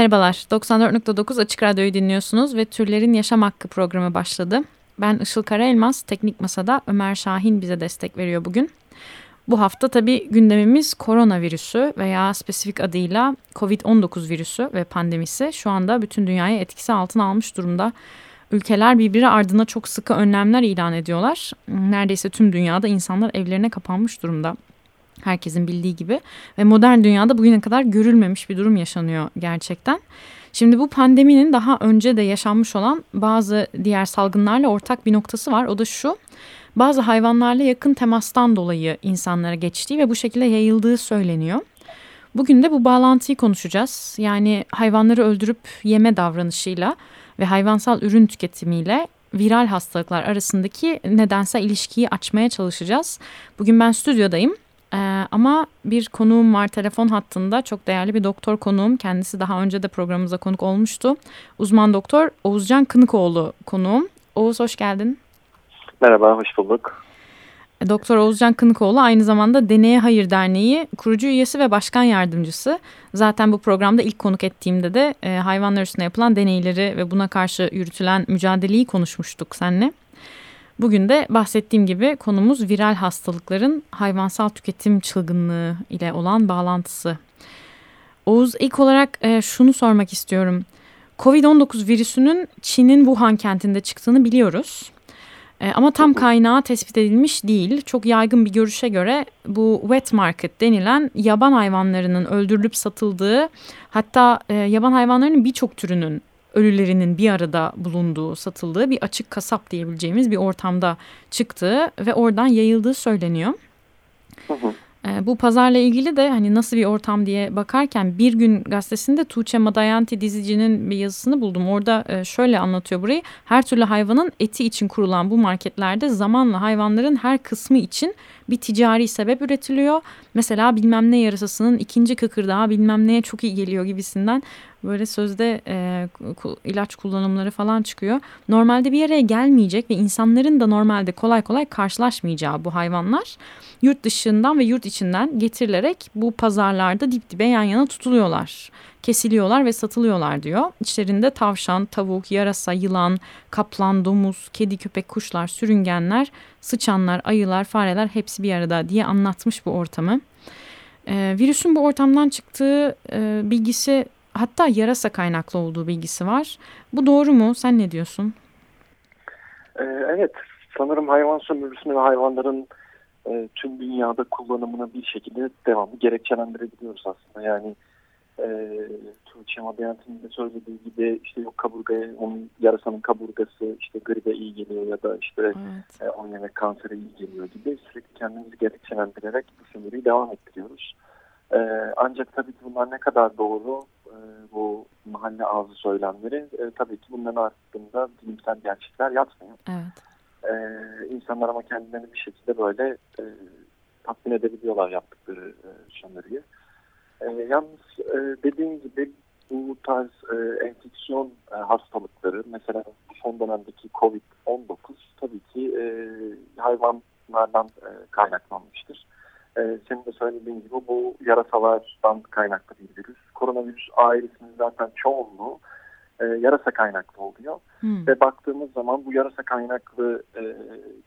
Merhabalar, 94.9 Açık Radyo'yu dinliyorsunuz ve Türlerin Yaşam Hakkı programı başladı. Ben Işıl Karaelmaz, Teknik Masa'da Ömer Şahin bize destek veriyor bugün. Bu hafta tabii gündemimiz koronavirüsü veya spesifik adıyla COVID-19 virüsü ve pandemisi şu anda bütün dünyayı etkisi altına almış durumda. Ülkeler birbiri ardına çok sıkı önlemler ilan ediyorlar. Neredeyse tüm dünyada insanlar evlerine kapanmış durumda. Herkesin bildiği gibi ve modern dünyada bugüne kadar görülmemiş bir durum yaşanıyor gerçekten. Şimdi bu pandeminin daha önce de yaşanmış olan bazı diğer salgınlarla ortak bir noktası var. O da şu. Bazı hayvanlarla yakın temastan dolayı insanlara geçtiği ve bu şekilde yayıldığı söyleniyor. Bugün de bu bağlantıyı konuşacağız. Yani hayvanları öldürüp yeme davranışıyla ve hayvansal ürün tüketimiyle viral hastalıklar arasındaki nedensel ilişkiyi açmaya çalışacağız. Bugün ben stüdyodayım. Ee, ama bir konuğum var telefon hattında. Çok değerli bir doktor konuğum. Kendisi daha önce de programımıza konuk olmuştu. Uzman doktor Oğuzcan Kınıkoğlu konuğum. Oğuz hoş geldin. Merhaba, hoş bulduk. E, doktor Oğuzcan Kınıkoğlu aynı zamanda Deneye Hayır Derneği kurucu üyesi ve başkan yardımcısı. Zaten bu programda ilk konuk ettiğimde de e, hayvanlar üstüne yapılan deneyleri ve buna karşı yürütülen mücadeleyi konuşmuştuk seninle. Bugün de bahsettiğim gibi konumuz viral hastalıkların hayvansal tüketim çılgınlığı ile olan bağlantısı. Oğuz ilk olarak e, şunu sormak istiyorum. Covid-19 virüsünün Çin'in Wuhan kentinde çıktığını biliyoruz. E, ama tam kaynağı tespit edilmiş değil. Çok yaygın bir görüşe göre bu wet market denilen yaban hayvanlarının öldürülüp satıldığı hatta e, yaban hayvanlarının birçok türünün ölülerinin bir arada bulunduğu, satıldığı bir açık kasap diyebileceğimiz bir ortamda çıktığı ve oradan yayıldığı söyleniyor. Hı hı. E, bu pazarla ilgili de hani nasıl bir ortam diye bakarken bir gün gazetesinde Tuğçe Madayanti dizicinin bir yazısını buldum. Orada e, şöyle anlatıyor burayı. Her türlü hayvanın eti için kurulan bu marketlerde zamanla hayvanların her kısmı için bir ticari sebep üretiliyor. Mesela bilmem ne yarasasının ikinci kıkırdağı bilmem neye çok iyi geliyor gibisinden böyle sözde e, ilaç kullanımları falan çıkıyor. Normalde bir araya gelmeyecek ve insanların da normalde kolay kolay karşılaşmayacağı bu hayvanlar yurt dışından ve yurt içinden getirilerek bu pazarlarda dip dibe yan yana tutuluyorlar. Kesiliyorlar ve satılıyorlar diyor. İçlerinde tavşan, tavuk, yarasa, yılan, kaplan, domuz, kedi, köpek, kuşlar, sürüngenler, sıçanlar, ayılar, fareler hepsi bir arada diye anlatmış bu ortamı. Ee, virüsün bu ortamdan çıktığı e, bilgisi hatta yarasa kaynaklı olduğu bilgisi var. Bu doğru mu? Sen ne diyorsun? Ee, evet sanırım hayvan sömürüsünü ve hayvanların e, tüm dünyada kullanımını bir şekilde devamlı gerekçelendirebiliyoruz aslında. Yani e, Tuğçe Madeyant'ın da söylediği gibi işte yok kaburgaya, onun yarasanın kaburgası işte gribe iyi geliyor ya da işte evet. e, onun yemek kansere iyi geliyor gibi sürekli kendimizi gerekçelendirerek bu sömürüyü devam ettiriyoruz. E, ancak tabii ki bunlar ne kadar doğru e, bu mahalle ağzı söylemleri e, tabii ki bunların aslında bilimsel gerçekler yatmıyor. Evet. E, insanlar ama kendilerini bir şekilde böyle e, tatmin edebiliyorlar yaptıkları e, sömürüyü. E, yalnız e, dediğim gibi bu tarz e, enfeksiyon e, hastalıkları mesela son dönemdeki COVID-19 tabii ki e, hayvanlardan e, kaynaklanmıştır. E, senin de söylediğin gibi bu yarasalardan kaynaklı bir virüs. Koronavirüs ailesinin zaten çoğunluğu e, yarasa kaynaklı oluyor. Hmm. Ve baktığımız zaman bu yarasa kaynaklı e,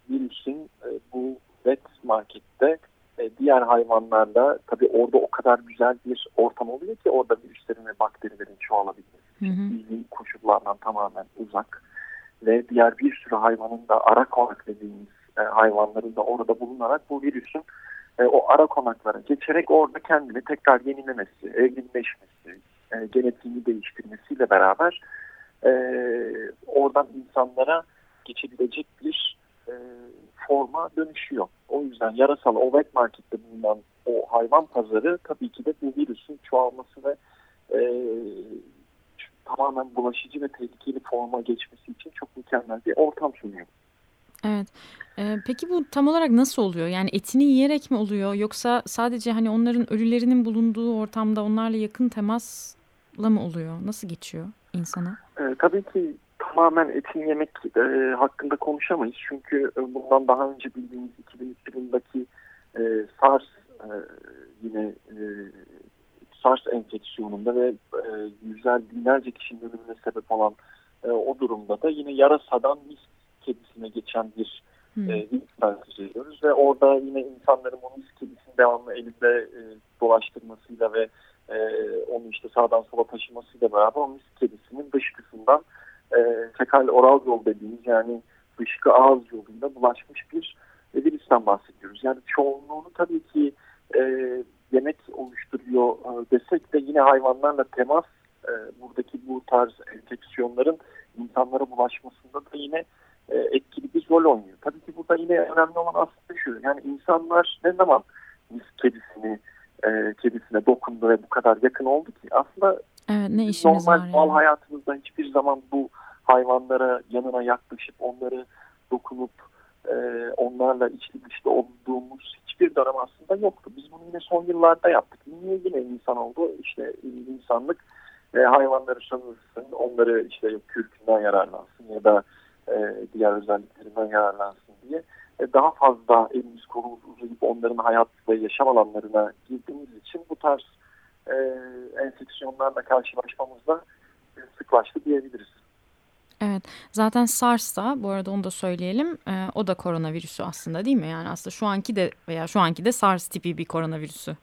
virüsün e, bu vet markette e, diğer hayvanlarla tabii orada o kadar güzel bir ortam oluyor ki orada virüslerin ve bakterilerin çoğalabilmesi. Bizim koşullardan tamamen uzak ve diğer bir sürü hayvanın da ara konak dediğimiz e, hayvanların da orada bulunarak bu virüsün e, o ara konaklara geçerek orada kendini tekrar yenilemesi, evrimleşmesi, e, genetiğini değiştirmesiyle beraber e, oradan insanlara geçebilecek bir e, forma dönüşüyor. O yüzden yarasal o wet markette bulunan o hayvan pazarı tabii ki de bu virüsün çoğalması ve e, tamamen bulaşıcı ve tehlikeli forma geçmesi için çok mükemmel bir ortam sunuyor. Evet. Ee, peki bu tam olarak nasıl oluyor? Yani etini yiyerek mi oluyor yoksa sadece hani onların ölülerinin bulunduğu ortamda onlarla yakın temasla mı oluyor? Nasıl geçiyor insana? Ee, tabii ki tamamen etin yemek e, hakkında konuşamayız. Çünkü bundan daha önce bildiğimiz 2003 yılındaki e, SARS e, yine e, SARS enfeksiyonunda ve e, yüzler binlerce kişinin ölümüne sebep olan e, o durumda da yine yarasadan mis kedisine geçen bir hmm. e, ediyoruz ve orada yine insanların o mis kedisini devamlı elinde e, dolaştırmasıyla ve e, onu işte sağdan sola taşımasıyla beraber o mis kedisinin dış kısmından e, fekal oral yol dediğimiz yani dışkı ağız yoluyla bulaşmış bir virüsten bahsediyoruz. Yani çoğunluğunu tabii ki e, yemek oluşturuyor e, desek de yine hayvanlarla temas e, buradaki bu tarz enfeksiyonların insanlara bulaşmasında da yine e, rol oynuyor. Tabii ki burada yine önemli olan aslında şu yani insanlar ne zaman mis kedisini e, kedisine dokundu ve bu kadar yakın oldu ki aslında evet, ne işimiz normal var yani. hayatımızda hiçbir zaman bu hayvanlara yanına yaklaşıp onları dokunup e, onlarla içli dışlı olduğumuz hiçbir dönem aslında yoktu. Biz bunu yine son yıllarda yaptık. Niye yine insan oldu? İşte insanlık e, hayvanları sanırsın, onları işte kürkünden yararlansın ya da e, diğer özelliklerinden yararlansın diye e, daha fazla elimiz kolumuz uzayıp onların hayat ve yaşam alanlarına girdiğimiz için bu tarz e, enfeksiyonlarla karşılaşmamızda e, sıklaştı diyebiliriz. Evet zaten SARS da bu arada onu da söyleyelim e, o da koronavirüsü aslında değil mi? Yani aslında şu anki de veya şu anki de SARS tipi bir koronavirüsü.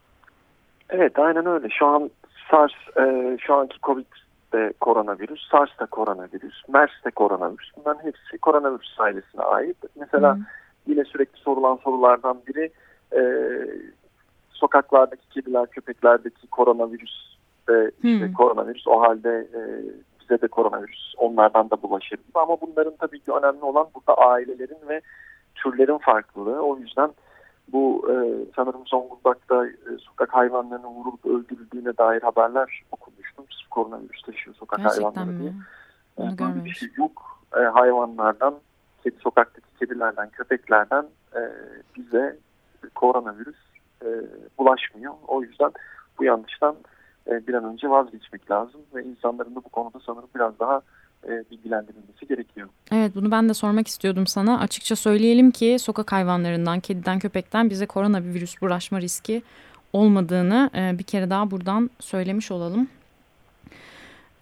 Evet aynen öyle şu an SARS e, şu anki COVID de koronavirüs, SARS da koronavirüs, MERS de koronavirüs. Bunların hepsi koronavirüs ailesine ait. Mesela hmm. yine sürekli sorulan sorulardan biri e, sokaklardaki kediler, köpeklerdeki koronavirüs ve işte hmm. koronavirüs o halde e, bize de koronavirüs onlardan da bulaşır. Ama bunların tabii ki önemli olan burada ailelerin ve türlerin farklılığı. O yüzden bu e, sanırım Zonguldak'ta e, sokak hayvanlarının vurulup öldürüldüğüne dair haberler okumuştum. Sırf koronavirüs taşıyor sokak Gerçekten hayvanları mi? diye. Onu böyle bir şey yok. E, hayvanlardan, kedi, sokaktaki kedilerden, köpeklerden e, bize koronavirüs e, bulaşmıyor. O yüzden bu yanlıştan e, bir an önce vazgeçmek lazım ve insanların da bu konuda sanırım biraz daha e, bilgilendirilmesi gerekiyor. Evet bunu ben de sormak istiyordum sana. Açıkça söyleyelim ki sokak hayvanlarından, kediden, köpekten bize koronavirüs bulaşma riski olmadığını e, bir kere daha buradan söylemiş olalım.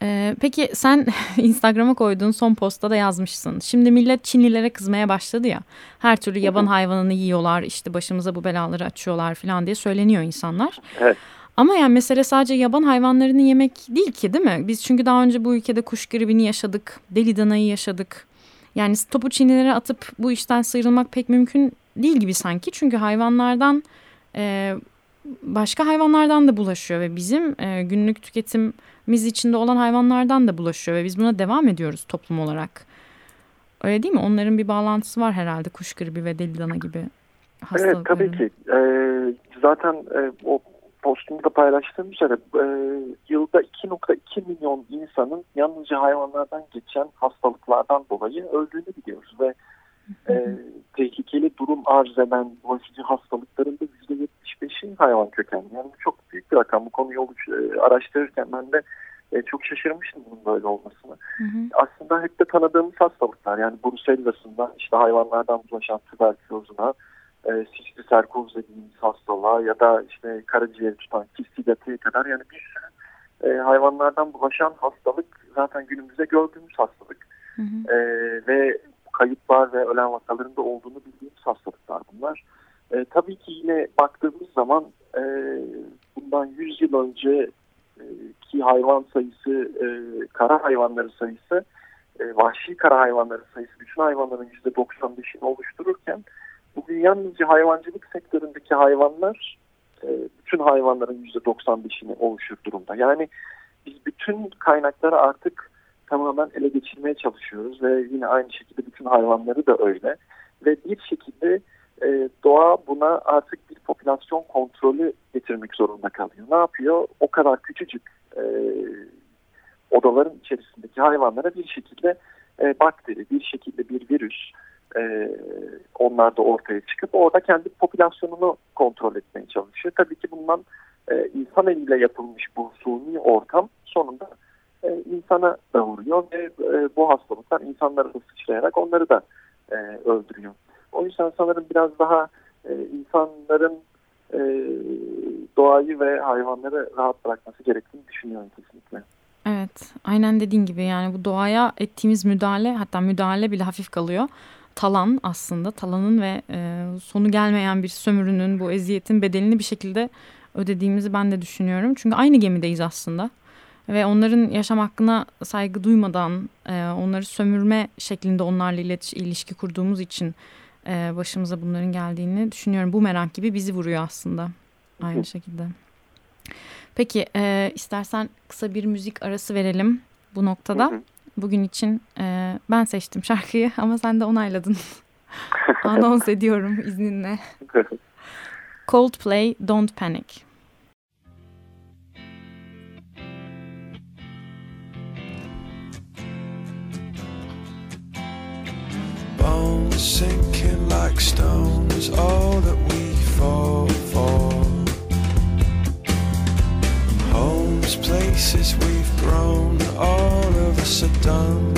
E, peki sen Instagram'a koyduğun son postta da yazmışsın. Şimdi millet Çinlilere kızmaya başladı ya. Her türlü yaban hayvanını yiyorlar, işte başımıza bu belaları açıyorlar falan diye söyleniyor insanlar. Evet. Ama yani mesele sadece yaban hayvanlarını yemek değil ki değil mi? Biz çünkü daha önce bu ülkede kuş gribini yaşadık, deli danayı yaşadık. Yani topu çinilere atıp bu işten sıyrılmak pek mümkün değil gibi sanki. Çünkü hayvanlardan e, başka hayvanlardan da bulaşıyor ve bizim e, günlük tüketimimiz içinde olan hayvanlardan da bulaşıyor ve biz buna devam ediyoruz toplum olarak. Öyle değil mi? Onların bir bağlantısı var herhalde kuş gribi ve deli dana gibi hastalıkların. Evet tabii ki. Ee, zaten e, o postumda paylaştığım üzere e, yılda 2.2 milyon insanın yalnızca hayvanlardan geçen hastalıklardan dolayı öldüğünü biliyoruz ve e, tehlikeli durum arz eden bulaşıcı hastalıkların da %75'i hayvan kökenli. Yani bu çok büyük bir rakam. Bu konuyu e, araştırırken ben de e, çok şaşırmıştım bunun böyle olmasını. Hı hı. Aslında hep de tanıdığımız hastalıklar. Yani brusellasından işte hayvanlardan bulaşan tüberkülozuna, e, sisli serkoz dediğimiz hastalığa ya da işte karaciğer tutan kistidateye kadar yani bir sürü e, hayvanlardan bulaşan hastalık zaten günümüzde gördüğümüz hastalık. Hı hı. E, ve kayıplar ve ölen vakalarında olduğunu bildiğimiz hastalıklar bunlar. E, tabii ki yine baktığımız zaman e, bundan 100 yıl önce e, ki hayvan sayısı, e, kara hayvanları sayısı, e, vahşi kara hayvanları sayısı bütün hayvanların %95'ini oluştururken Bugün yalnızca hayvancılık sektöründeki hayvanlar e, bütün hayvanların %95'ini oluşur durumda. Yani biz bütün kaynakları artık tamamen ele geçirmeye çalışıyoruz ve yine aynı şekilde bütün hayvanları da öyle. Ve bir şekilde e, doğa buna artık bir popülasyon kontrolü getirmek zorunda kalıyor. Ne yapıyor? O kadar küçücük e, odaların içerisindeki hayvanlara bir şekilde bakteri, bir şekilde bir virüs e, onlar da ortaya çıkıp orada kendi popülasyonunu kontrol etmeye çalışıyor. Tabii ki bundan e, insan eliyle yapılmış bu suni ortam sonunda e, insana da vuruyor ve e, bu hastalıklar insanlara da sıçrayarak onları da e, öldürüyor. O yüzden sanırım biraz daha e, insanların e, doğayı ve hayvanları rahat bırakması gerektiğini düşünüyorum kesinlikle. Evet aynen dediğin gibi yani bu doğaya ettiğimiz müdahale hatta müdahale bile hafif kalıyor. Talan aslında talanın ve e, sonu gelmeyen bir sömürünün bu eziyetin bedelini bir şekilde ödediğimizi ben de düşünüyorum. Çünkü aynı gemideyiz aslında ve onların yaşam hakkına saygı duymadan e, onları sömürme şeklinde onlarla iletiş, ilişki kurduğumuz için e, başımıza bunların geldiğini düşünüyorum. Bu merak gibi bizi vuruyor aslında aynı şekilde. Peki e, istersen kısa bir müzik arası verelim bu noktada. Bugün için e, ben seçtim şarkıyı ama sen de onayladın. Anons ediyorum izninle. Coldplay Don't Panic. Bones sinking like stones, all that we fall for. Homes, places we've grown, all sit down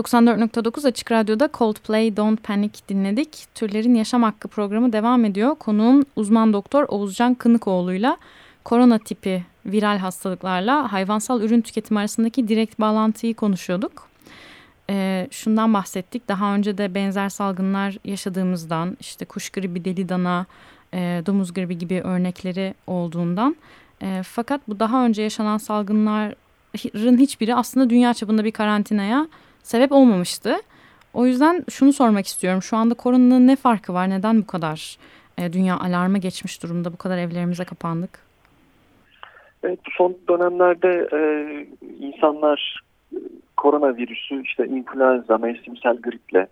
94.9 Açık Radyo'da Coldplay Don't Panic dinledik. Türlerin Yaşam Hakkı programı devam ediyor. Konuğum uzman doktor Oğuzcan Kınıkoğlu'yla korona tipi viral hastalıklarla hayvansal ürün tüketimi arasındaki direkt bağlantıyı konuşuyorduk. Ee, şundan bahsettik. Daha önce de benzer salgınlar yaşadığımızdan işte kuş gribi, deli dana, e, domuz gribi gibi örnekleri olduğundan. E, fakat bu daha önce yaşanan salgınların hiçbiri aslında dünya çapında bir karantinaya sebep olmamıştı. O yüzden şunu sormak istiyorum. Şu anda koronanın ne farkı var? Neden bu kadar e, dünya alarma geçmiş durumda? Bu kadar evlerimize kapandık? Evet, son dönemlerde e, insanlar e, koronavirüsü işte influenza, mevsimsel griple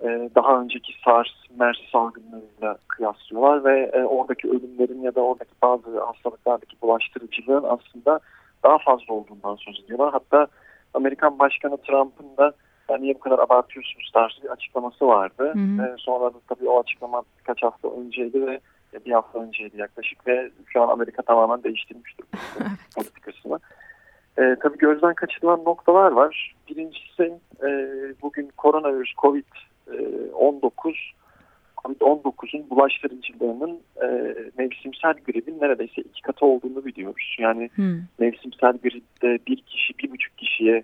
e, daha önceki SARS, MERS salgınlarıyla kıyaslıyorlar ve e, oradaki ölümlerin ya da oradaki bazı hastalıklardaki bulaştırıcılığın aslında daha fazla olduğundan söz ediyorlar. Hatta Amerikan Başkanı Trump'ın da yani niye bu kadar abartıyorsunuz tarzı bir açıklaması vardı. Hı hı. E, sonra da tabii o açıklama birkaç hafta önceydi ve bir hafta önceydi yaklaşık ve şu an Amerika tamamen değiştirmiş durumda politikasını. E, tabii gözden kaçırılan noktalar var. Birincisi e, bugün koronavirüs COVID-19 COVID-19'un bulaştırıcılığının e, mevsimsel gripin neredeyse iki katı olduğunu biliyoruz. Yani Hmm. mevsimsel gripte bir kişi bir buçuk kişiye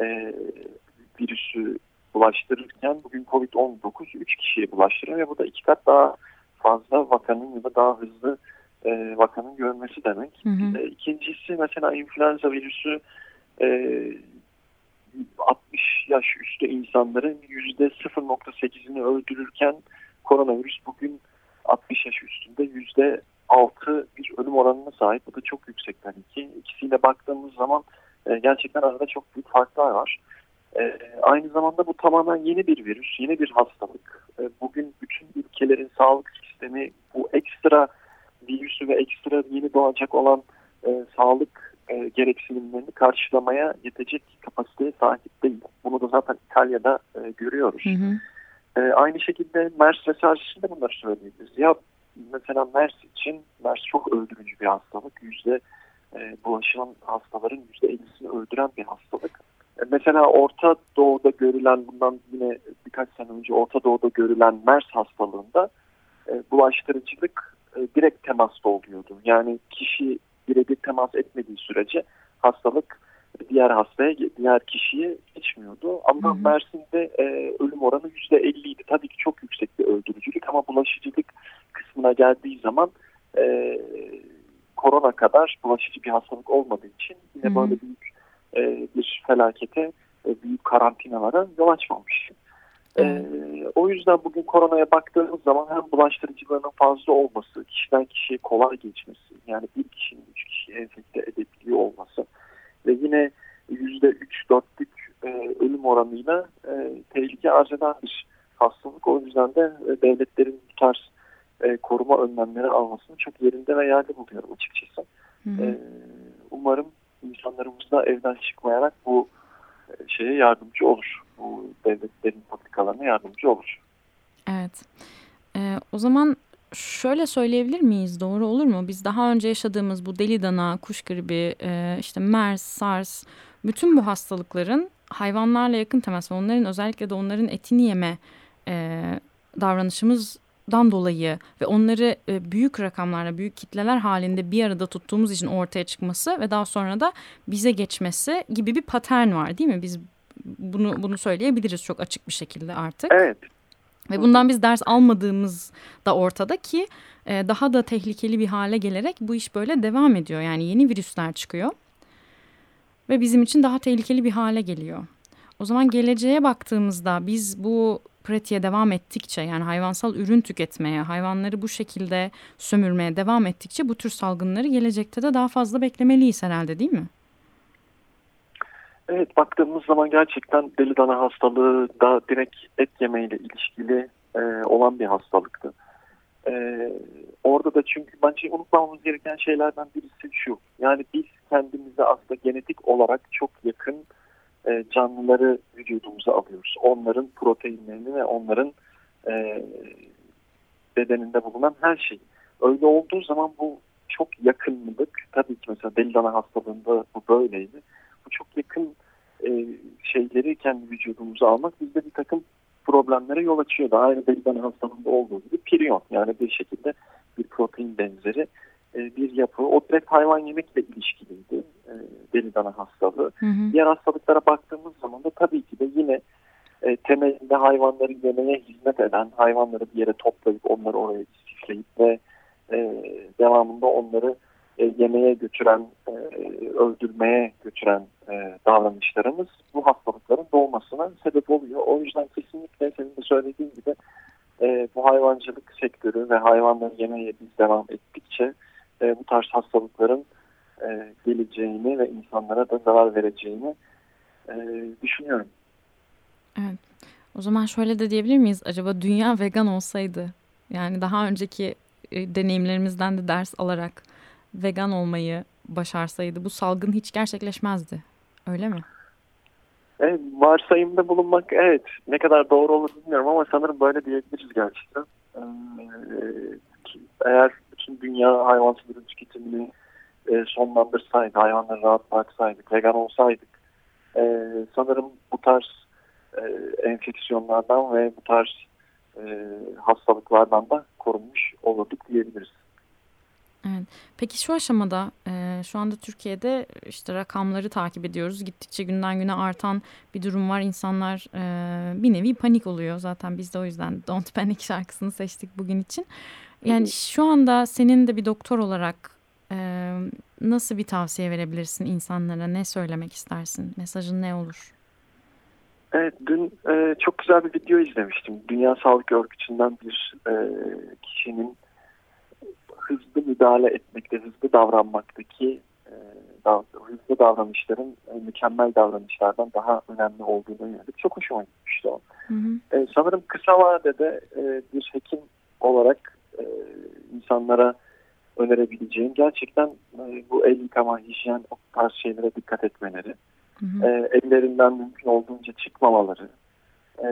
e, virüsü bulaştırırken bugün COVID-19 üç kişiye bulaştırıyor ve bu da iki kat daha fazla vakanın ya da daha hızlı e, vakanın görmesi demek. Hı hı. E, ikincisi mesela influenza virüsü e, 60 yaş üstü insanların yüzde 0.8'ini öldürürken koronavirüs bugün 60 yaş üstünde yüzde 6 bir ölüm oranına sahip. Bu da çok yüksek tabii ki. İkisiyle baktığımız zaman e, gerçekten arada çok büyük farklar var. E, aynı zamanda bu tamamen yeni bir virüs, yeni bir hastalık. E, bugün bütün ülkelerin sağlık sistemi bu ekstra virüsü ve ekstra yeni doğacak olan e, sağlık e, gereksinimlerini karşılamaya yetecek kapasiteye sahip değil. Bunu da zaten İtalya'da e, görüyoruz. Hı hı. E, aynı şekilde MERS ve SARS için de bunları söyleyebiliriz. Ya mesela MERS için MERS çok öldürücü bir hastalık. Yüzde e, bulaşılan hastaların yüzde ellisini öldüren bir hastalık. E, mesela Orta Doğu'da görülen bundan yine birkaç sene önce Orta Doğu'da görülen MERS hastalığında e, bulaştırıcılık e, direkt temasta oluyordu. Yani kişi birebir temas etmediği sürece hastalık diğer hastaya, diğer kişiye geçmiyordu. Ama Hı hı. Mersin'de e, ölüm oranı %50 idi. Tabii ki çok yüksek bir öldürücülük ama bulaşıcılık kısmına geldiği zaman e, korona kadar bulaşıcı bir hastalık olmadığı için yine Hı hı. böyle büyük e, bir felakete, e, büyük karantinalara yol açmamış. E, o yüzden bugün koronaya baktığımız zaman hem bulaştırıcılığının fazla olması, kişiden kişiye kolay geçmesi, yani bir kişinin üç kişiyi enfekte edebiliyor olması ve yine yüzde üç dörtlük e, ölüm oranıyla e, tehlike arz eden bir hastalık. O yüzden de e, devletlerin bu tarz e, koruma önlemleri almasını çok yerinde ve yerli buluyorum açıkçası. Hı hı. E, umarım insanlarımız da evden çıkmayarak bu şeye yardımcı olur. Bu devletlerin politikalarına yardımcı olur. Evet. Ee, o zaman şöyle söyleyebilir miyiz? Doğru olur mu? Biz daha önce yaşadığımız bu deli dana, kuş gribi, e, işte MERS, SARS, bütün bu hastalıkların hayvanlarla yakın temas ve onların özellikle de onların etini yeme e, davranışımızdan dolayı ve onları e, büyük rakamlarla, büyük kitleler halinde bir arada tuttuğumuz için ortaya çıkması ve daha sonra da bize geçmesi gibi bir patern var değil mi? Biz bunu bunu söyleyebiliriz çok açık bir şekilde artık. Evet. Ve bundan biz ders almadığımız da ortada ki e, daha da tehlikeli bir hale gelerek bu iş böyle devam ediyor. Yani yeni virüsler çıkıyor ve bizim için daha tehlikeli bir hale geliyor. O zaman geleceğe baktığımızda biz bu pratiğe devam ettikçe yani hayvansal ürün tüketmeye, hayvanları bu şekilde sömürmeye devam ettikçe bu tür salgınları gelecekte de daha fazla beklemeliyiz herhalde değil mi? Evet baktığımız zaman gerçekten deli dana hastalığı da direkt et yemeğiyle ilişkili e, olan bir hastalıktı. E, orada da çünkü bence unutmamamız gereken şeylerden birisi şu. Yani biz kendimize aslında genetik olarak çok yakın e, canlıları vücudumuza alıyoruz. Onların proteinlerini ve onların e, bedeninde bulunan her şey. Öyle olduğu zaman bu çok yakınlık, tabii ki mesela deli dana hastalığında bu böyleydi. Bu çok yakın e, şeyleri kendi vücudumuza almak bizde bir takım problemlere yol açıyordu. Aynı deli dana hastalığında olduğu gibi piriyon yani bir şekilde bir protein benzeri e, bir yapı. O direkt hayvan yemekle ilişkiliydi e, deli dana hastalığı. Hı hı. Diğer hastalıklara baktığımız zaman da tabii ki de yine e, temelinde hayvanları yemeye hizmet eden, hayvanları bir yere toplayıp onları oraya istifleyip ve e, devamında onları e, yemeğe götüren, e, öldürmeye götüren e, davranışlarımız bu hastalıkların doğmasına sebep oluyor. O yüzden kesinlikle senin de söylediğin gibi e, bu hayvancılık sektörü ve hayvanları yemeye biz devam ettikçe e, bu tarz hastalıkların e, geleceğini ve insanlara da zarar vereceğini e, düşünüyorum. Evet. O zaman şöyle de diyebilir miyiz? Acaba dünya vegan olsaydı yani daha önceki e, deneyimlerimizden de ders alarak vegan olmayı başarsaydı bu salgın hiç gerçekleşmezdi. Öyle mi? Evet, varsayımda bulunmak evet ne kadar doğru olur bilmiyorum ama sanırım böyle diyebiliriz gerçekten. Ee, eğer bütün dünya hayvansal ürün tüketimini e, sonlandırsaydı, hayvanları rahat bıraksaydık, vegan olsaydık e, sanırım bu tarz e, enfeksiyonlardan ve bu tarz e, hastalıklardan da korunmuş olurduk diyebiliriz. Evet. Peki şu aşamada e, şu anda Türkiye'de işte rakamları takip ediyoruz. Gittikçe günden güne artan bir durum var. İnsanlar e, bir nevi panik oluyor. Zaten biz de o yüzden Don't Panic şarkısını seçtik bugün için. Yani şu anda senin de bir doktor olarak e, nasıl bir tavsiye verebilirsin insanlara? Ne söylemek istersin? Mesajın ne olur? Evet, dün e, çok güzel bir video izlemiştim. Dünya Sağlık Örgütü'nden bir e, kişinin hızlı müdahale etmekte, hızlı davranmaktaki e, dav hızlı davranışların e, mükemmel davranışlardan daha önemli olduğunu yönelik çok hoşuma gitmişti o. Hı hı. E, sanırım kısa vadede e, bir hekim olarak e, insanlara önerebileceğim gerçekten e, bu el yıkama, hijyen o tarz şeylere dikkat etmeleri, Hı hı. e, ellerinden mümkün olduğunca çıkmamaları, e,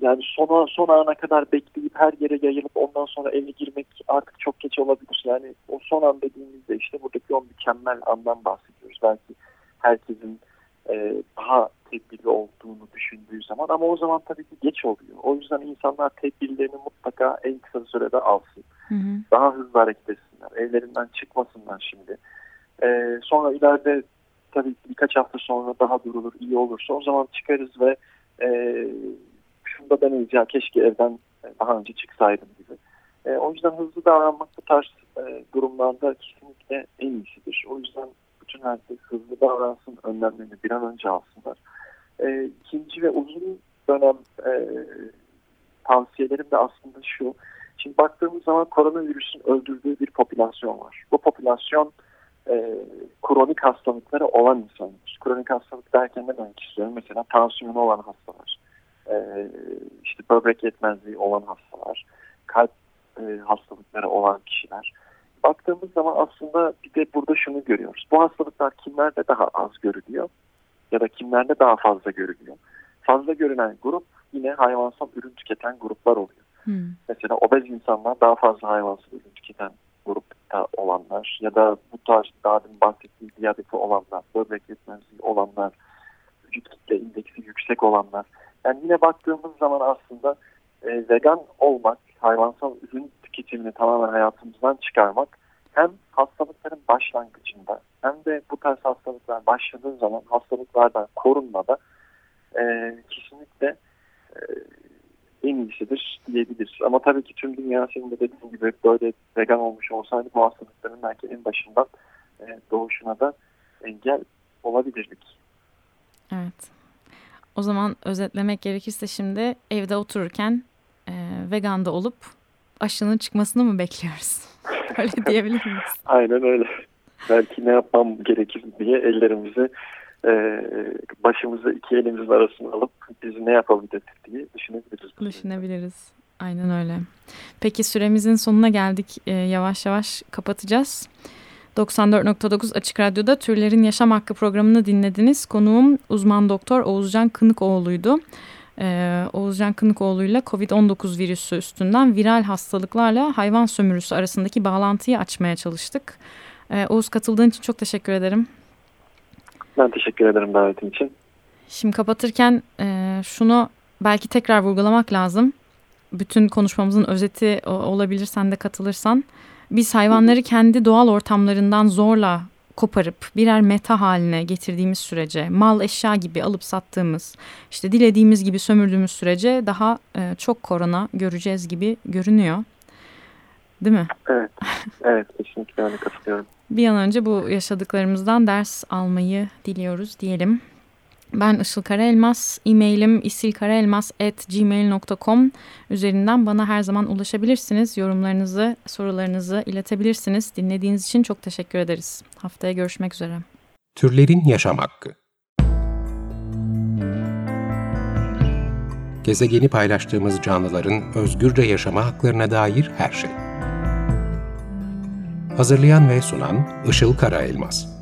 yani sona son ana kadar bekleyip her yere yayılıp ondan sonra eve girmek artık çok geç olabilir. Yani o son an dediğimizde işte buradaki o mükemmel andan bahsediyoruz. Belki herkesin e, daha tedbirli olduğunu düşündüğü zaman ama o zaman tabii ki geç oluyor. O yüzden insanlar tedbirlerini mutlaka en kısa sürede alsın. Hı hı. Daha hızlı hareket etsinler. Evlerinden çıkmasınlar şimdi. E, sonra ileride tabii birkaç hafta sonra daha durulur, iyi olursa o zaman çıkarız ve e, şunu da ya keşke evden daha önce çıksaydım gibi. E, o yüzden hızlı davranmak bu tarz e, durumlarda kesinlikle en iyisidir. O yüzden bütün herkes hızlı davransın, önlemlerini bir an önce alsınlar. E, ikinci ve uzun dönem e, tavsiyelerim de aslında şu. Şimdi baktığımız zaman koronavirüsün öldürdüğü bir popülasyon var. Bu popülasyon e, kronik hastalıkları olan insanlar. Kronik hastalık derken ne demek istiyorum? Mesela tansiyonu olan hastalar, e, işte böbrek yetmezliği olan hastalar, kalp e, hastalıkları olan kişiler. Baktığımız zaman aslında bir de burada şunu görüyoruz. Bu hastalıklar kimlerde daha az görülüyor ya da kimlerde daha fazla görülüyor? Fazla görülen grup yine hayvansal ürün tüketen gruplar oluyor. Hı. Mesela obez insanlar daha fazla hayvansal ürün tüketen grupta olanlar ya da bu tarz daha demin bahsettiğim diyabeti olanlar, böbrek yetmezliği olanlar, vücut kitle indeksi yüksek olanlar. Yani yine baktığımız zaman aslında e, vegan olmak, hayvansal ürün tüketimini tamamen hayatımızdan çıkarmak hem hastalıkların başlangıcında hem de bu tarz hastalıklar başladığı zaman hastalıklardan korunmada e, kesinlikle e, en iyisidir diyebiliriz. Ama tabii ki tüm dünya senin de dediğin gibi böyle vegan olmuş olsaydı bu hastalıkların belki en başından e, doğuşuna da engel olabilirdik. Evet. O zaman özetlemek gerekirse şimdi evde otururken e, veganda olup aşının çıkmasını mı bekliyoruz? Öyle diyebilir miyiz? Aynen öyle. Belki ne yapmam gerekir diye ellerimizi e, başımızı iki elimizin arasına alıp biz ne yapabiliriz diye düşünebiliriz. Düşünebiliriz. Aynen öyle. Peki süremizin sonuna geldik. Ee, yavaş yavaş kapatacağız. 94.9 Açık Radyo'da Türlerin Yaşam Hakkı programını dinlediniz. Konuğum uzman doktor Oğuzcan Kınıkoğlu'ydu. Ee, Oğuzcan Kınıkoğlu'yla COVID-19 virüsü üstünden viral hastalıklarla hayvan sömürüsü arasındaki bağlantıyı açmaya çalıştık. Ee, Oğuz katıldığın için çok teşekkür ederim. Ben teşekkür ederim davetin için. Şimdi kapatırken e, şunu belki tekrar vurgulamak lazım. Bütün konuşmamızın özeti olabilir sen de katılırsan. Biz hayvanları kendi doğal ortamlarından zorla koparıp birer meta haline getirdiğimiz sürece, mal eşya gibi alıp sattığımız, işte dilediğimiz gibi sömürdüğümüz sürece daha e, çok korona göreceğiz gibi görünüyor. Değil mi? Evet, evet kesinlikle öyle katılıyorum. Bir an önce bu yaşadıklarımızdan ders almayı diliyoruz diyelim. Ben Işıl Karaelmaz, e-mailim isilkaraelmaz.gmail.com üzerinden bana her zaman ulaşabilirsiniz. Yorumlarınızı, sorularınızı iletebilirsiniz. Dinlediğiniz için çok teşekkür ederiz. Haftaya görüşmek üzere. Türlerin Yaşam Hakkı Gezegeni paylaştığımız canlıların özgürce yaşama haklarına dair her şey. Hazırlayan ve sunan Işıl there